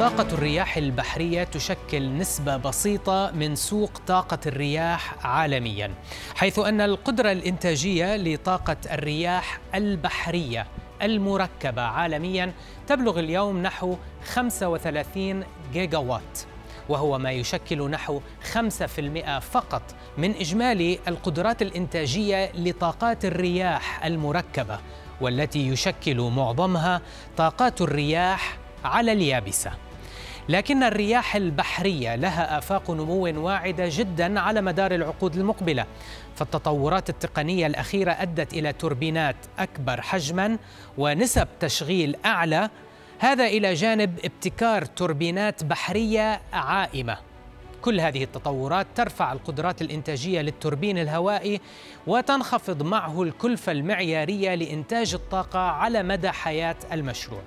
طاقة الرياح البحرية تشكل نسبة بسيطة من سوق طاقة الرياح عالميا، حيث أن القدرة الإنتاجية لطاقة الرياح البحرية المركبة عالميا تبلغ اليوم نحو 35 جيجا وات وهو ما يشكل نحو 5% فقط من إجمالي القدرات الإنتاجية لطاقات الرياح المركبة والتي يشكل معظمها طاقات الرياح على اليابسة. لكن الرياح البحرية لها آفاق نمو واعدة جدا على مدار العقود المقبلة. فالتطورات التقنية الأخيرة أدت إلى توربينات أكبر حجما ونسب تشغيل أعلى. هذا إلى جانب ابتكار توربينات بحرية عائمة. كل هذه التطورات ترفع القدرات الإنتاجية للتوربين الهوائي وتنخفض معه الكلفة المعيارية لإنتاج الطاقة على مدى حياة المشروع.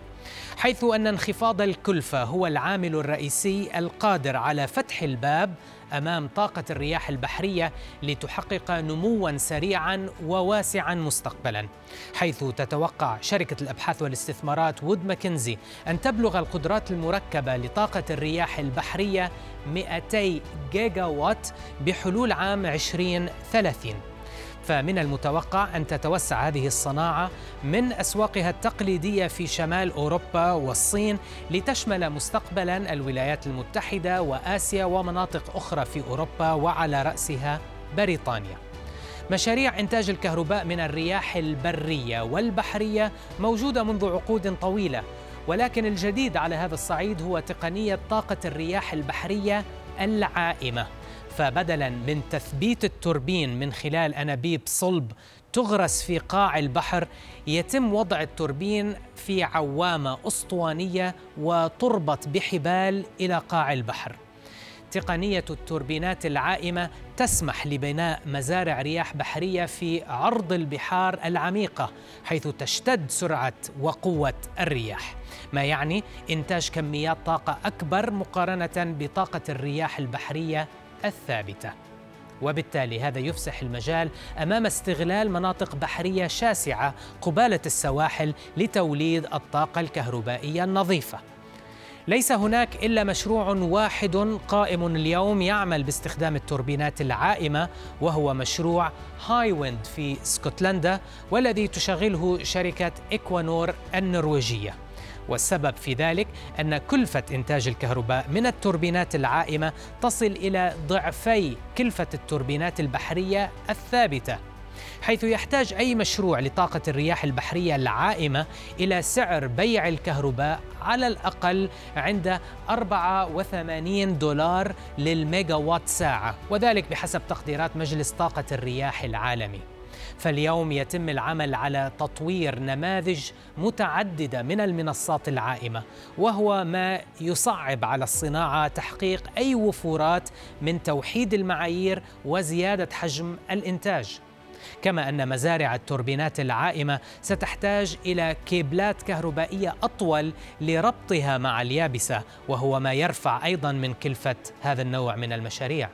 حيث أن انخفاض الكلفة هو العامل الرئيسي القادر على فتح الباب أمام طاقة الرياح البحرية لتحقق نموا سريعا وواسعا مستقبلا. حيث تتوقع شركة الأبحاث والاستثمارات وود ماكنزي أن تبلغ القدرات المركبة لطاقة الرياح البحرية 200 جيجا وات بحلول عام 2030 فمن المتوقع أن تتوسع هذه الصناعة من أسواقها التقليدية في شمال أوروبا والصين لتشمل مستقبلا الولايات المتحدة وآسيا ومناطق أخرى في أوروبا وعلى رأسها بريطانيا. مشاريع إنتاج الكهرباء من الرياح البرية والبحرية موجودة منذ عقود طويلة ولكن الجديد على هذا الصعيد هو تقنية طاقة الرياح البحرية العائمة فبدلا من تثبيت التوربين من خلال أنابيب صلب تغرس في قاع البحر يتم وضع التوربين في عوامة أسطوانية وتربط بحبال إلى قاع البحر. تقنية التوربينات العائمة تسمح لبناء مزارع رياح بحرية في عرض البحار العميقة حيث تشتد سرعة وقوة الرياح. ما يعني إنتاج كميات طاقة أكبر مقارنة بطاقة الرياح البحرية الثابتة. وبالتالي هذا يفسح المجال أمام استغلال مناطق بحرية شاسعة قبالة السواحل لتوليد الطاقة الكهربائية النظيفة. ليس هناك إلا مشروع واحد قائم اليوم يعمل باستخدام التوربينات العائمة وهو مشروع هاي ويند في اسكتلندا والذي تشغله شركة إكوانور النرويجية. والسبب في ذلك أن كلفة إنتاج الكهرباء من التوربينات العائمة تصل إلى ضعفي كلفة التوربينات البحرية الثابتة حيث يحتاج أي مشروع لطاقة الرياح البحرية العائمة إلى سعر بيع الكهرباء على الأقل عند 84 دولار للميجا وات ساعة وذلك بحسب تقديرات مجلس طاقة الرياح العالمي. فاليوم يتم العمل على تطوير نماذج متعددة من المنصات العائمة وهو ما يصعب على الصناعة تحقيق أي وفورات من توحيد المعايير وزيادة حجم الإنتاج. كما أن مزارع التوربينات العائمة ستحتاج إلى كيبلات كهربائية أطول لربطها مع اليابسة وهو ما يرفع أيضا من كلفة هذا النوع من المشاريع.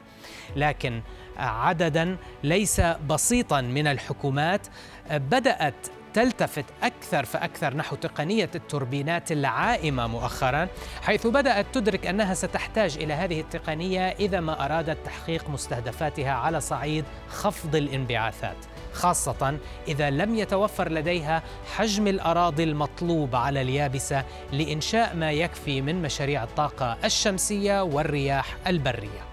لكن عددا ليس بسيطا من الحكومات. بدأت تلتفت أكثر فأكثر نحو تقنية التوربينات العائمة مؤخرا حيث بدأت تدرك أنها ستحتاج إلى هذه التقنية إذا ما أرادت تحقيق مستهدفاتها على صعيد خفض الانبعاثات خاصة إذا لم يتوفر لديها حجم الأراضي المطلوب على اليابسة لإنشاء ما يكفي من مشاريع الطاقة الشمسية والرياح البرية.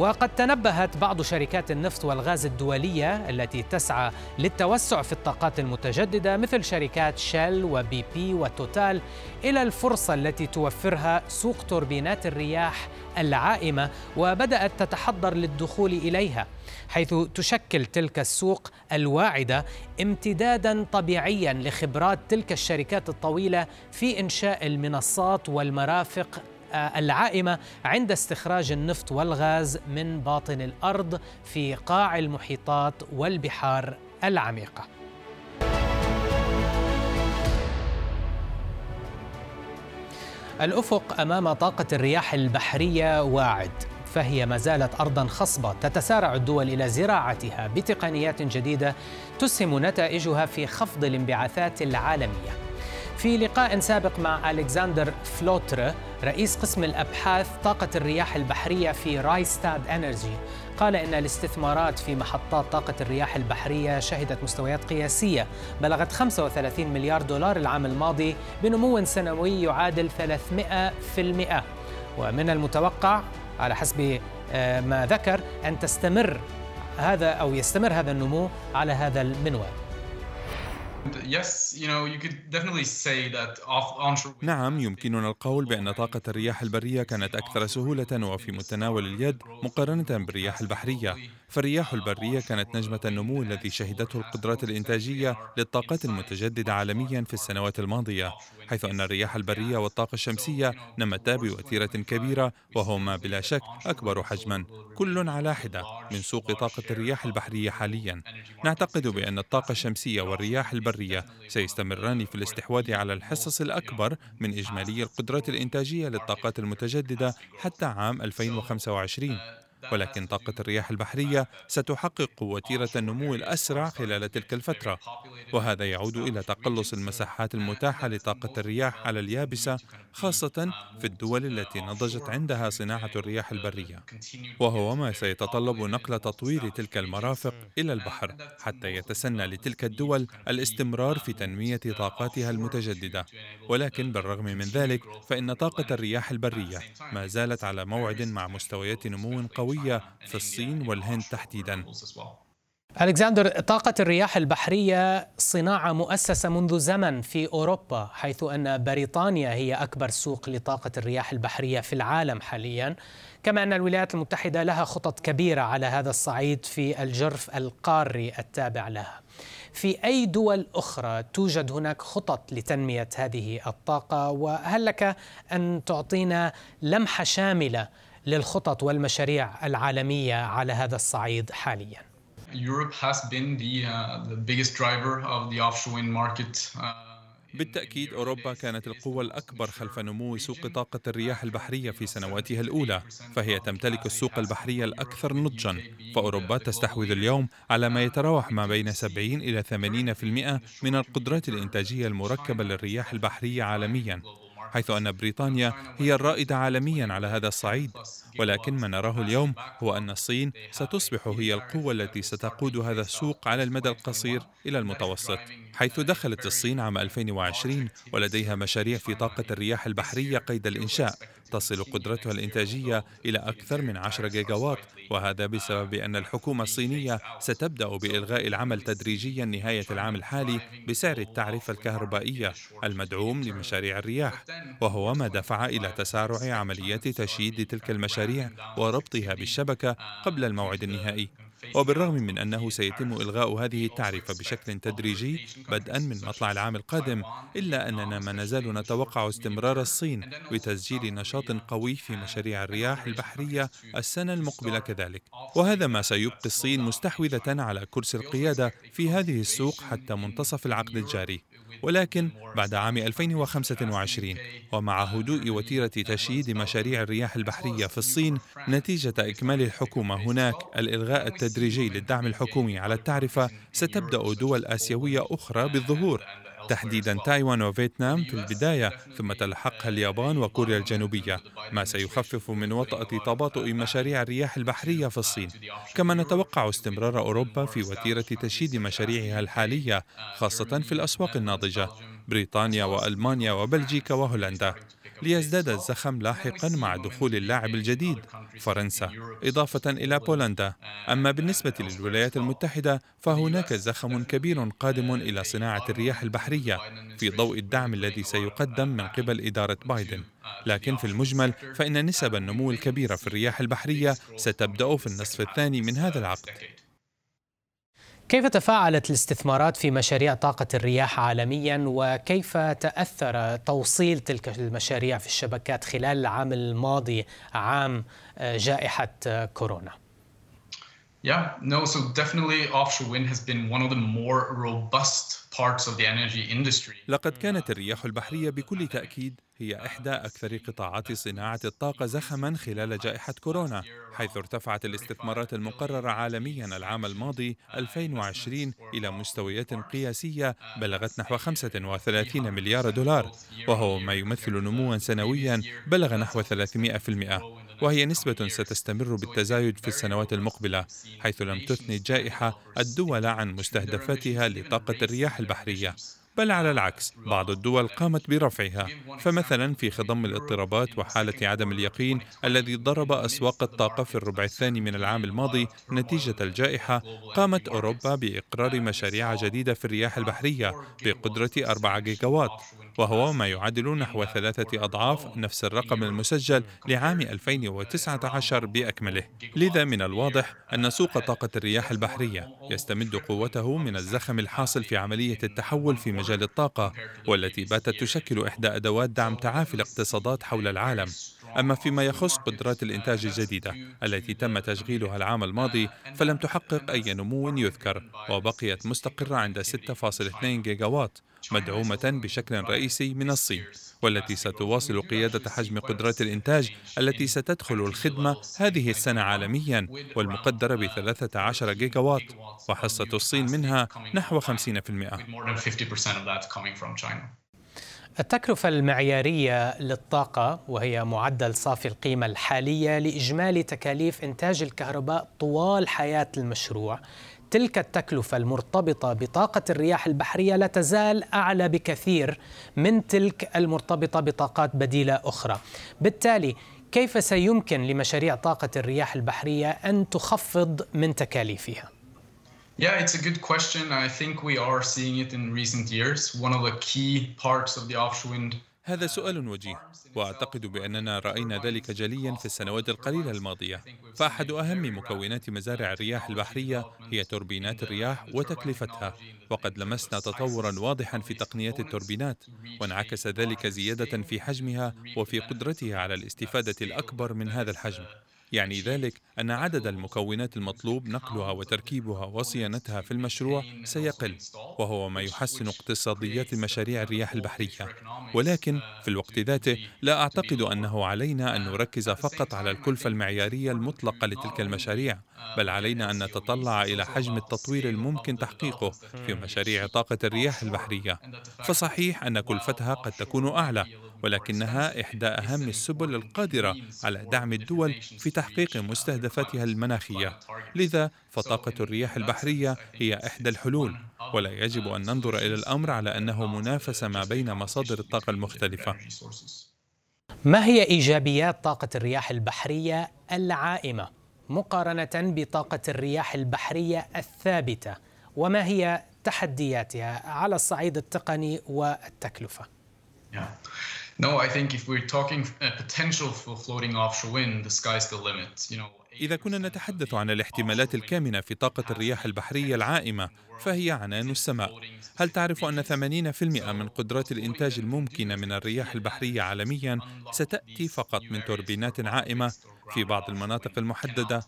وقد تنبهت بعض شركات النفط والغاز الدولية التي تسعى للتوسع في الطاقات المتجددة مثل شركات شيل وبي بي وتوتال إلى الفرصة التي توفرها سوق توربينات الرياح العائمة وبدأت تتحضر للدخول إليها حيث تشكل تلك السوق الواعدة امتدادا طبيعيا لخبرات تلك الشركات الطويلة في إنشاء المنصات والمرافق العائمة عند استخراج النفط والغاز من باطن الأرض في قاع المحيطات والبحار العميقة. الأفق أمام طاقة الرياح البحرية واعد فهي ما زالت أرضا خصبة تتسارع الدول إلى زراعتها بتقنيات جديدة تسهم نتائجها في خفض الانبعاثات العالمية. في لقاء سابق مع ألكسندر فلوتر رئيس قسم الأبحاث طاقة الرياح البحرية في رايستاد أنرجي قال إن الاستثمارات في محطات طاقة الرياح البحرية شهدت مستويات قياسية بلغت 35 مليار دولار العام الماضي بنمو سنوي يعادل 300% ومن المتوقع على حسب آه، ما ذكر أن تستمر هذا أو يستمر هذا النمو على هذا المنوال. نعم يمكننا القول بأن طاقة الرياح البرية كانت أكثر سهولة وفي متناول اليد مقارنة بالرياح البحرية. فالرياح البرية كانت نجمة النمو الذي شهدته القدرات الإنتاجية للطاقات المتجددة عالميا في السنوات الماضية حيث أن الرياح البرية والطاقة الشمسية نمتا بوتيرة كبيرة وهما بلا شك أكبر حجما. كل على حدة من سوق طاقة الرياح البحرية حاليا. نعتقد بأن الطاقة الشمسية والرياح البرية سيستمران في الاستحواذ على الحصص الأكبر من إجمالي القدرات الإنتاجية للطاقات المتجددة حتى عام 2025 ولكن طاقة الرياح البحرية ستحقق وتيرة النمو الأسرع خلال تلك الفترة. وهذا يعود إلى تقلص المساحات المتاحة لطاقة الرياح على اليابسة خاصة في الدول التي نضجت عندها صناعة الرياح البرية. وهو ما سيتطلب نقل تطوير تلك المرافق إلى البحر حتى يتسنى لتلك الدول الاستمرار في تنمية طاقاتها المتجددة. ولكن بالرغم من ذلك فإن طاقة الرياح البرية ما زالت على موعد مع مستويات نمو قوية في الصين والهند تحديدا. ألكسندر طاقة الرياح البحرية صناعة مؤسسة منذ زمن في أوروبا حيث أن بريطانيا هي أكبر سوق لطاقة الرياح البحرية في العالم حاليا. كما أن الولايات المتحدة لها خطط كبيرة على هذا الصعيد في الجرف القاري التابع لها. في أي دول أخرى توجد هناك خطط لتنمية هذه الطاقة؟ وهل لك أن تعطينا لمحة شاملة للخطط والمشاريع العالمية على هذا الصعيد حالياً uh. Uh, بالتأكيد أوروبا كانت القوة الأكبر خلف نمو سوق طاقة الرياح البحرية في سنواتها الأولى فهي تمتلك السوق البحري الأكثر نضجا فأوروبا تستحوذ اليوم على ما يتراوح ما بين 70 إلى 80% من القدرات الإنتاجية المركبة للرياح البحرية عالميا حيث أن بريطانيا هي الرائدة عالميا على هذا الصعيد. ولكن ما نراه اليوم هو أن الصين ستصبح هي القوة التي ستقود هذا السوق على المدى القصير إلى المتوسط حيث دخلت الصين عام 2020 ولديها مشاريع في طاقة الرياح البحرية قيد الإنشاء تصل قدرتها الإنتاجية إلى أكثر من 10 جيجاوات وهذا بسبب أن الحكومة الصينية ستبدأ بإلغاء العمل تدريجيا نهاية العام الحالي بسعر التعرفة الكهربائية المدعوم لمشاريع الرياح. وهو ما دفع إلى تسارع عمليات تشييد تلك المشاريع وربطها بالشبكة قبل الموعد النهائي. وبالرغم من أنه سيتم إلغاء هذه التعرفة بشكل تدريجي بدءا من مطلع العام القادم إلا أننا ما نزال نتوقع استمرار الصين بتسجيل نشاط قوي في مشاريع الرياح البحرية السنة المقبلة كذلك. وهذا ما سيبقي الصين مستحوذة على كرسي القيادة في هذه السوق حتى منتصف العقد الجاري. ولكن بعد عام 2025 ومع هدوء وتيرة تشييد مشاريع الرياح البحرية في الصين نتيجة إكمال الحكومة هناك الإلغاء التدريجي للدعم الحكومي على التعرفة ستبدأ دول آسيوية أخرى بالظهور. تحديدا تايوان وفيتنام في البداية ثم تلحقها اليابان وكوريا الجنوبية ما سيخفف من وطأة تباطؤ مشاريع الرياح البحرية في الصين. كما نتوقع استمرار أوروبا في وتيرة تشييد مشاريعها الحالية خاصة في الأسواق الناضجة بريطانيا وألمانيا وبلجيكا وهولندا. ليزداد الزخم لاحقا مع دخول اللاعب الجديد فرنسا إضافة إلى بولندا. أما بالنسبة للولايات المتحدة فهناك زخم كبير قادم إلى صناعة الرياح البحرية في ضوء الدعم الذي سيقدم من قبل إدارة بايدن. لكن في المجمل فإن نسب النمو الكبيرة في الرياح البحرية ستبدأ في النصف الثاني من هذا العقد. كيف تفاعلت الاستثمارات في مشاريع طاقة الرياح عالميا وكيف تأثر توصيل تلك المشاريع في الشبكات خلال العام الماضي عام آه، جائحة آه، كورونا؟ Yeah, no, so definitely offshore wind has been one of the more robust parts of the energy industry. لقد كانت الرياح البحرية بكل تأكيد هي إحدى أكثر قطاعات صناعة الطاقة زخما خلال جائحة كورونا حيث ارتفعت الاستثمارات المقررة عالميا العام الماضي 2020 إلى مستويات قياسية بلغت نحو 35 مليار دولار وهو ما يمثل نموا سنويا بلغ نحو 300% وهي نسبة ستستمر بالتزايد في السنوات المقبلة حيث لم تثني الجائحة الدول عن مستهدفاتها لطاقة الرياح البحرية. بل على العكس بعض الدول قامت برفعها. فمثلا في خضم الاضطرابات وحالة عدم اليقين الذي ضرب أسواق الطاقة في الربع الثاني من العام الماضي نتيجة الجائحة قامت أوروبا بإقرار مشاريع جديدة في الرياح البحرية بقدرة 4 جيجاوات وهو ما يعادل نحو ثلاثة أضعاف نفس الرقم المسجل لعام 2019 بأكمله. لذا من الواضح أن سوق طاقة الرياح البحرية يستمد قوته من الزخم الحاصل في عملية التحول في مجال الطاقة والتي باتت تشكل إحدى أدوات دعم تعافي الاقتصادات حول العالم. أما فيما يخص قدرات الإنتاج الجديدة التي تم تشغيلها العام الماضي فلم تحقق أي نمو يذكر وبقيت مستقرة عند 6.2 جيجاوات مدعومة بشكل رئيسي من الصين والتي ستواصل قيادة حجم قدرات الإنتاج التي ستدخل الخدمة هذه السنة عالميا والمقدرة ب 13 جيجاوات وحصة الصين منها نحو 50%. التكلفة المعيارية للطاقة وهي معدل صافي القيمة الحالية لإجمالي تكاليف إنتاج الكهرباء طوال حياة المشروع تلك التكلفة المرتبطة بطاقة الرياح البحرية لا تزال أعلى بكثير من تلك المرتبطة بطاقات بديلة أخرى بالتالي كيف سيمكن لمشاريع طاقة الرياح البحرية أن تخفض من تكاليفها؟ Yeah, it's a good question. I think we are seeing it in recent years. One of the key parts of the offshore wind هذا سؤال وجيه. وأعتقد بأننا رأينا ذلك جليا في السنوات القليلة الماضية. فأحد أهم مكونات مزارع الرياح البحرية هي توربينات الرياح وتكلفتها. وقد لمسنا تطورا واضحا في تقنيات التوربينات. وانعكس ذلك زيادة في حجمها وفي قدرتها على الاستفادة الأكبر من هذا الحجم. يعني ذلك أن عدد المكونات المطلوب نقلها وتركيبها وصيانتها في المشروع سيقل وهو ما يحسن اقتصاديات مشاريع الرياح البحرية. ولكن في الوقت ذاته لا أعتقد أنه علينا أن نركز فقط على الكلفة المعيارية المطلقة لتلك المشاريع بل علينا أن نتطلع إلى حجم التطوير الممكن تحقيقه في مشاريع طاقة الرياح البحرية. فصحيح أن كلفتها قد تكون أعلى ولكنها إحدى أهم السبل القادرة على دعم الدول في تحقيق مستهدفاتها المناخية. لذا فطاقة الرياح البحرية هي إحدى الحلول ولا يجب أن ننظر إلى الأمر على أنه منافسة ما بين مصادر الطاقة المختلفة. ما هي إيجابيات طاقة الرياح البحرية العائمة؟ مقارنة بطاقة الرياح البحرية الثابتة وما هي تحدياتها على الصعيد التقني والتكلفة؟ No, I think if we're talking uh, potential for floating offshore wind, the sky's the limit. You know, إذا كنا نتحدث عن الاحتمالات الكامنة في طاقة الرياح البحرية العائمة فهي عنان السماء. هل تعرف أن 80% من قدرات الإنتاج الممكنة من الرياح البحرية عالميا ستأتي فقط من توربينات عائمة في بعض المناطق المحددة؟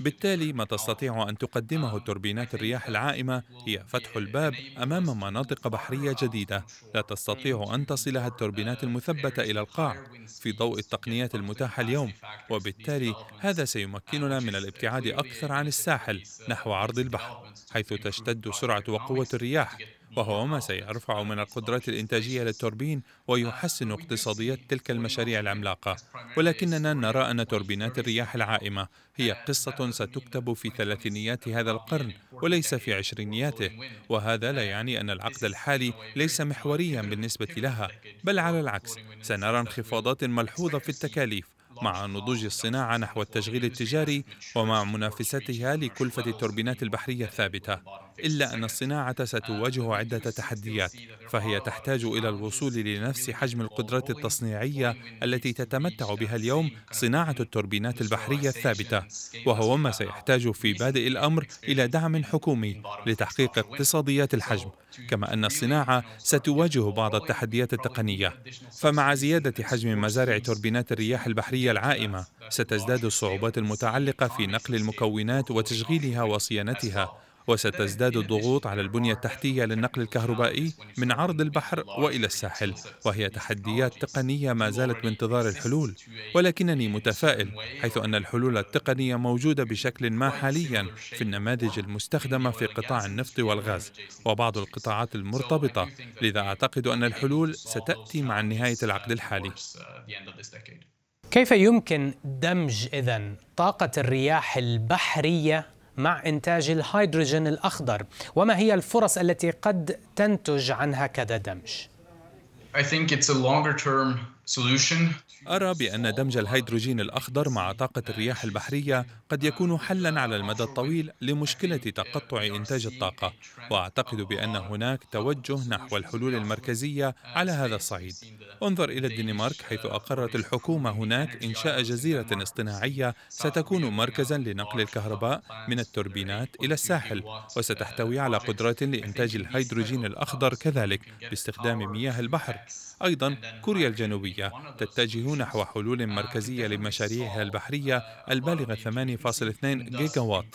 بالتالي ما تستطيع أن تقدمه توربينات الرياح العائمة هي فتح الباب أمام مناطق بحرية جديدة. لا تستطيع أن تصلها التوربينات المثبتة إلى القاع في ضوء التقنيات المتاحة اليوم وبالتالي هذا سيمكننا من الابتعاد أكثر عن الساحل نحو عرض البحر حيث تشتد سرعة وقوة الرياح وهو ما سيرفع من القدرات الإنتاجية للتوربين ويحسن اقتصاديات تلك المشاريع العملاقة. ولكننا نرى أن توربينات الرياح العائمة هي قصة ستكتب في ثلاثينيات هذا القرن وليس في عشرينياته وهذا لا يعني أن العقد الحالي ليس محوريا بالنسبة لها بل على العكس سنرى انخفاضات ملحوظة في التكاليف مع نضوج الصناعة نحو التشغيل التجاري ومع منافستها لكلفة التوربينات البحرية الثابتة. إلا أن الصناعة ستواجه عدة تحديات فهي تحتاج إلى الوصول لنفس حجم القدرات التصنيعية التي تتمتع بها اليوم صناعة التوربينات البحرية الثابتة وهو ما سيحتاج في بادئ الأمر إلى دعم حكومي لتحقيق اقتصاديات الحجم كما أن الصناعة ستواجه بعض التحديات التقنية فمع زيادة حجم مزارع توربينات الرياح البحرية العائمة ستزداد الصعوبات المتعلقة في نقل المكونات وتشغيلها وصيانتها وستزداد الضغوط على البنية التحتية للنقل الكهربائي من عرض البحر وإلى الساحل وهي تحديات تقنية ما زالت بانتظار الحلول. ولكنني متفائل حيث أن الحلول التقنية موجودة بشكل ما حاليا في النماذج المستخدمة في قطاع النفط والغاز وبعض القطاعات المرتبطة. لذا أعتقد أن الحلول ستأتي مع نهاية العقد الحالي. كيف يمكن دمج إذا طاقة الرياح البحرية مع إنتاج الهيدروجين الأخضر وما هي الفرص التي قد تنتج عن هكذا دمج؟ أرى بأن دمج الهيدروجين الأخضر مع طاقة الرياح البحرية قد يكون حلا على المدى الطويل لمشكلة تقطع إنتاج الطاقة، وأعتقد بأن هناك توجه نحو الحلول المركزية على هذا الصعيد. انظر إلى الدنمارك حيث أقرت الحكومة هناك إنشاء جزيرة اصطناعية ستكون مركزا لنقل الكهرباء من التوربينات إلى الساحل، وستحتوي على قدرات لإنتاج الهيدروجين الأخضر كذلك باستخدام مياه البحر. X. أيضا كوريا الجنوبية تتجه نحو حلول مركزية لمشاريعها البحرية البالغة 8.2 جيجا وات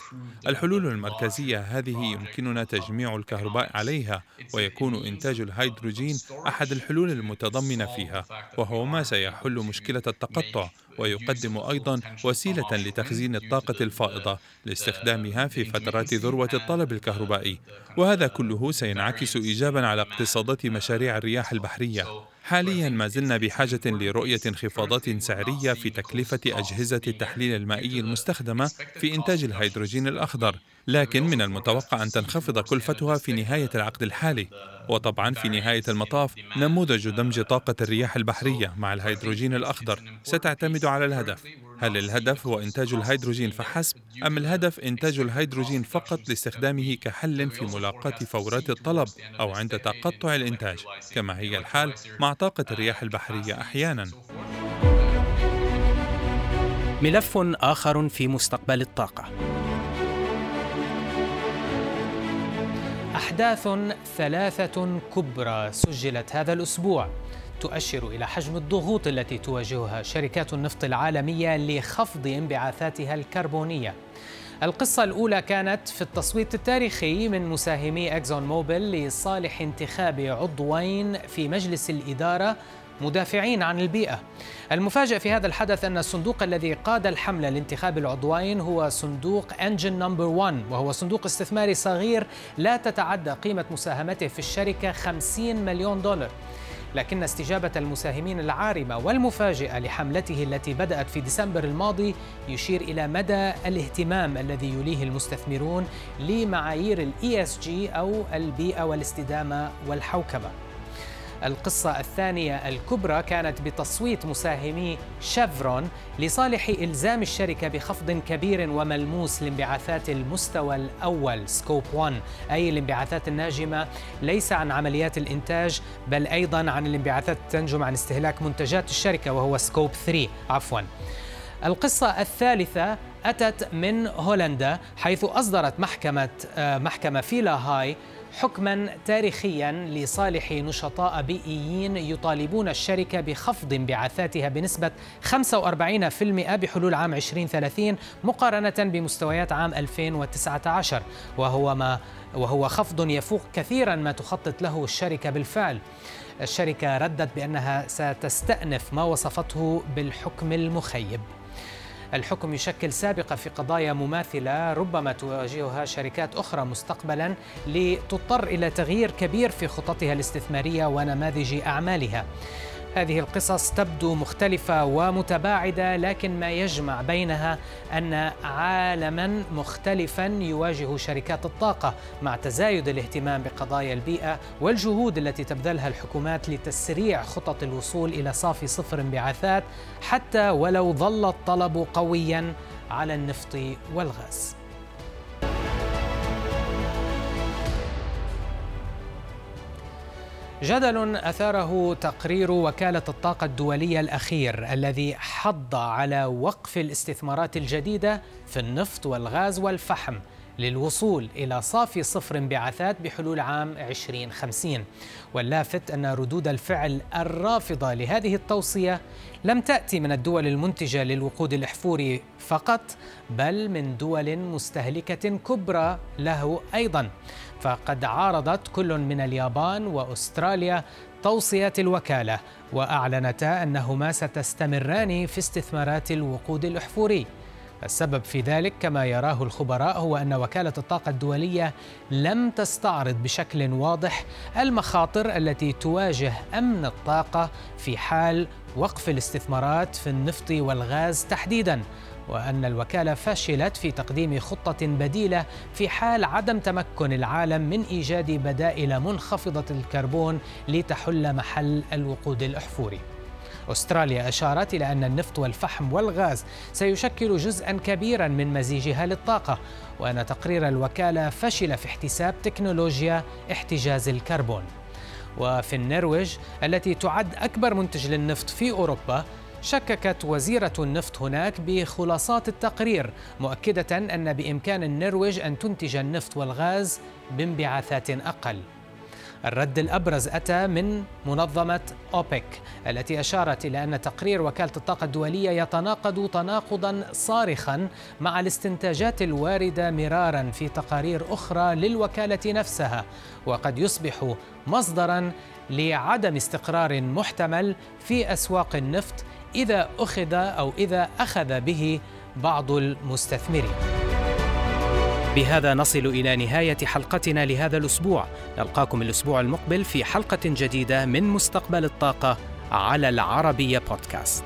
الحلول المركزية هذه يمكننا تجميع الكهرباء عليها ويكون إنتاج الهيدروجين أحد الحلول المتضمنة فيها وهو ما سيحل مشكلة التقطع ويقدم أيضا وسيلة لتخزين الطاقة الفائضة لاستخدامها في فترات ذروة الطلب الكهربائي. وهذا كله سينعكس ايجابا على اقتصادات مشاريع الرياح البحرية. حاليا ما زلنا بحاجة لرؤية انخفاضات سعرية في تكلفة أجهزة التحليل المائي المستخدمة في إنتاج الهيدروجين الأخضر، لكن من المتوقع أن تنخفض كلفتها في نهاية العقد الحالي. وطبعا في نهاية المطاف نموذج دمج طاقة الرياح البحرية مع الهيدروجين الأخضر ستعتمد على الهدف هل الهدف هو إنتاج الهيدروجين فحسب أم الهدف إنتاج الهيدروجين فقط لاستخدامه كحل في ملاقاة فورات الطلب أو عند تقطع الإنتاج؟ كما هي الحال مع طاقة الرياح البحرية أحيانا. ملف آخر في مستقبل الطاقة. أحداث ثلاثة كبرى سجلت هذا الأسبوع. تؤشر إلى حجم الضغوط التي تواجهها شركات النفط العالمية لخفض انبعاثاتها الكربونية. القصة الأولى كانت في التصويت التاريخي من مساهمي أكزون موبل لصالح انتخاب عضوين في مجلس الإدارة مدافعين عن البيئة. المفاجئ في هذا الحدث أن الصندوق الذي قاد الحملة لانتخاب العضوين هو صندوق Engine Number 1 وهو صندوق استثماري صغير لا تتعدى قيمة مساهمته في الشركة 50 مليون دولار. لكن استجابة المساهمين العارمة والمفاجئة لحملته التي بدأت في ديسمبر الماضي يشير إلى مدى الاهتمام الذي يوليه المستثمرون لمعايير ESG أو البيئة والاستدامة والحوكمة. القصة الثانية الكبرى كانت بتصويت مساهمي شيفرون لصالح إلزام الشركة بخفض كبير وملموس لانبعاثات المستوى الأول Scope 1 أي الانبعاثات الناجمة ليس عن عمليات الإنتاج بل أيضا عن الانبعاثات تنجم عن استهلاك منتجات الشركة وهو Scope 3 عفوا. القصة الثالثة أتت من هولندا حيث أصدرت محكمة آه، محكمة فيلا هاي حكما تاريخيا لصالح نشطاء بيئيين يطالبون الشركة بخفض انبعاثاتها بنسبة 45% بحلول عام 2030 مقارنة بمستويات عام 2019 وهو ما وهو خفض يفوق كثيرا ما تخطط له الشركة بالفعل. الشركة ردت بأنها ستستأنف ما وصفته بالحكم المخيب. الحكم يشكل سابقة في قضايا مماثلة ربما تواجهها شركات أخرى مستقبلا لتضطر إلى تغيير كبير في خططها الاستثمارية ونماذج أعمالها. هذه القصص تبدو مختلفة ومتباعدة لكن ما يجمع بينها أن عالما مختلفا يواجه شركات الطاقة مع تزايد الاهتمام بقضايا البيئة والجهود التي تبذلها الحكومات لتسريع خطط الوصول إلى صافي صفر انبعاثات حتى ولو ظل الطلب قويا على النفط والغاز. جدل أثاره تقرير وكالة الطاقة الدولية الأخير الذي حض على وقف الاستثمارات الجديدة في النفط والغاز والفحم. للوصول إلى صافي صفر انبعاثات بحلول عام 2050 واللافت أن ردود الفعل الرافضة لهذه التوصية لم تأتي من الدول المنتجة للوقود الإحفوري فقط بل من دول مستهلكة كبرى له أيضا. فقد عارضت كل من اليابان وأستراليا توصيات الوكالة وأعلنتا أنهما ستستمران في استثمارات الوقود الأحفوري السبب في ذلك كما يراه الخبراء هو أن وكالة الطاقة الدولية لم تستعرض بشكل واضح المخاطر التي تواجه أمن الطاقة في حال وقف الاستثمارات في النفط والغاز تحديدا وأن الوكالة فشلت في تقديم خطة بديلة في حال عدم تمكن العالم من إيجاد بدائل منخفضة الكربون لتحل محل الوقود الأحفوري. أستراليا أشارت إلى أن النفط والفحم والغاز سيشكل جزءا كبيرا من مزيجها للطاقة وأن تقرير الوكالة فشل في احتساب تكنولوجيا احتجاز الكربون. وفي النرويج التي تعد أكبر منتج للنفط في أوروبا شككت وزيرة النفط هناك بخلاصات التقرير مؤكدة أن بإمكان النرويج أن تنتج النفط والغاز بانبعاثات أقل. الرد الأبرز أتى من منظمة أوبك التي أشارت إلى أن تقرير وكالة الطاقة الدولية يتناقض تناقضا صارخا مع الاستنتاجات الواردة مرارا في تقارير أخرى للوكالة نفسها وقد يصبح مصدرا لعدم استقرار محتمل في أسواق النفط إذا أخذ أو إذا أخذ به بعض المستثمرين. بهذا نصل إلى نهاية حلقتنا لهذا الأسبوع. نلقاكم الأسبوع المقبل في حلقة جديدة من مستقبل الطاقة على العربية بودكاست.